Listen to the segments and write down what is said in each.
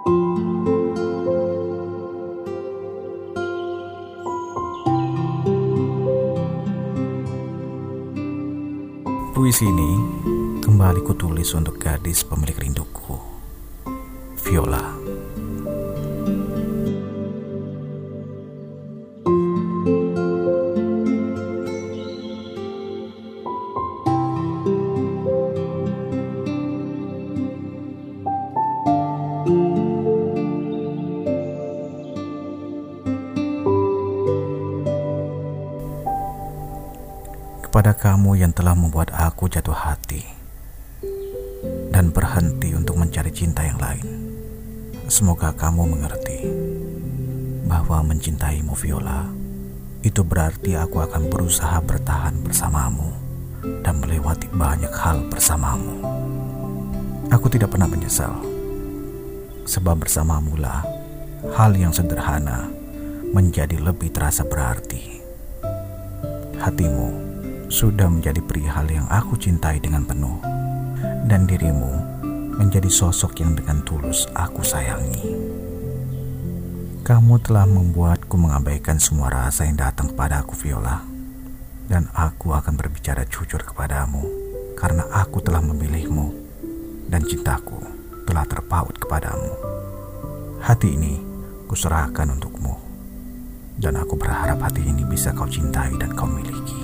Puisi ini kembali kutulis untuk gadis pemilik rinduku, Viola. Kepada kamu yang telah membuat aku jatuh hati dan berhenti untuk mencari cinta yang lain. Semoga kamu mengerti bahwa mencintaimu Viola itu berarti aku akan berusaha bertahan bersamamu dan melewati banyak hal bersamamu. Aku tidak pernah menyesal sebab bersamamu lah hal yang sederhana menjadi lebih terasa berarti. Hatimu sudah menjadi perihal yang aku cintai dengan penuh, dan dirimu menjadi sosok yang dengan tulus aku sayangi. Kamu telah membuatku mengabaikan semua rasa yang datang kepada aku, Viola, dan aku akan berbicara jujur kepadamu karena aku telah memilihmu dan cintaku telah terpaut kepadamu. Hati ini kuserahkan untukmu, dan aku berharap hati ini bisa kau cintai dan kau miliki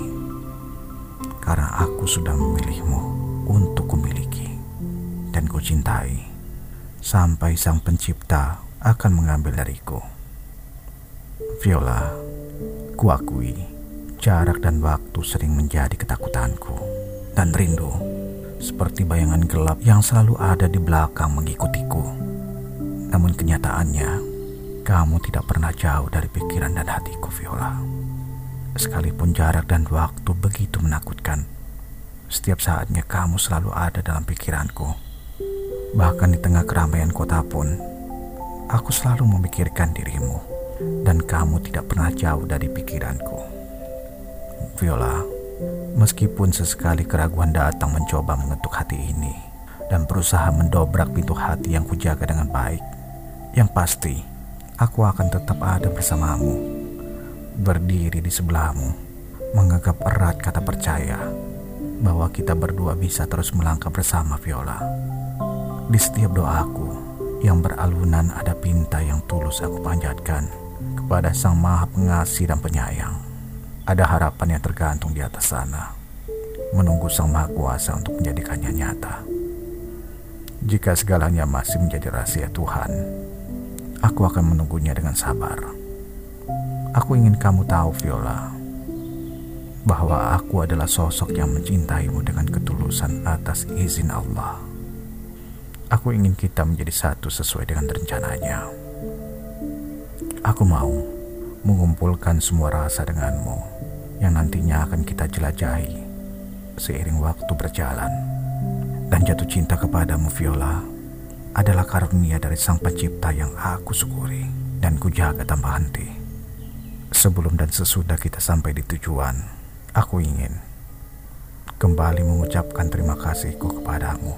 karena aku sudah memilihmu untuk kumiliki dan kucintai sampai sang pencipta akan mengambil dariku. Viola, kuakui jarak dan waktu sering menjadi ketakutanku dan rindu seperti bayangan gelap yang selalu ada di belakang mengikutiku. Namun kenyataannya, kamu tidak pernah jauh dari pikiran dan hatiku, Viola. Sekalipun jarak dan waktu begitu menakutkan, setiap saatnya kamu selalu ada dalam pikiranku. Bahkan di tengah keramaian kota pun, aku selalu memikirkan dirimu, dan kamu tidak pernah jauh dari pikiranku. Viola, meskipun sesekali keraguan datang mencoba mengetuk hati ini dan berusaha mendobrak pintu hati yang kujaga dengan baik, yang pasti aku akan tetap ada bersamamu berdiri di sebelahmu, menganggap erat kata percaya bahwa kita berdua bisa terus melangkah bersama Viola. Di setiap doaku yang beralunan ada pinta yang tulus aku panjatkan kepada Sang Maha Pengasih dan Penyayang. Ada harapan yang tergantung di atas sana, menunggu Sang Maha Kuasa untuk menjadikannya nyata. Jika segalanya masih menjadi rahasia Tuhan, aku akan menunggunya dengan sabar Aku ingin kamu tahu, Viola, bahwa aku adalah sosok yang mencintaimu dengan ketulusan atas izin Allah. Aku ingin kita menjadi satu sesuai dengan rencananya. Aku mau mengumpulkan semua rasa denganmu yang nantinya akan kita jelajahi seiring waktu berjalan. Dan jatuh cinta kepadamu, Viola, adalah karunia dari Sang Pencipta yang aku syukuri dan kujaga tanpa henti. Sebelum dan sesudah kita sampai di tujuan, aku ingin kembali mengucapkan terima kasihku kepadamu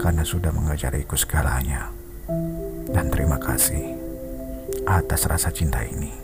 karena sudah mengajariku segalanya. Dan terima kasih atas rasa cinta ini.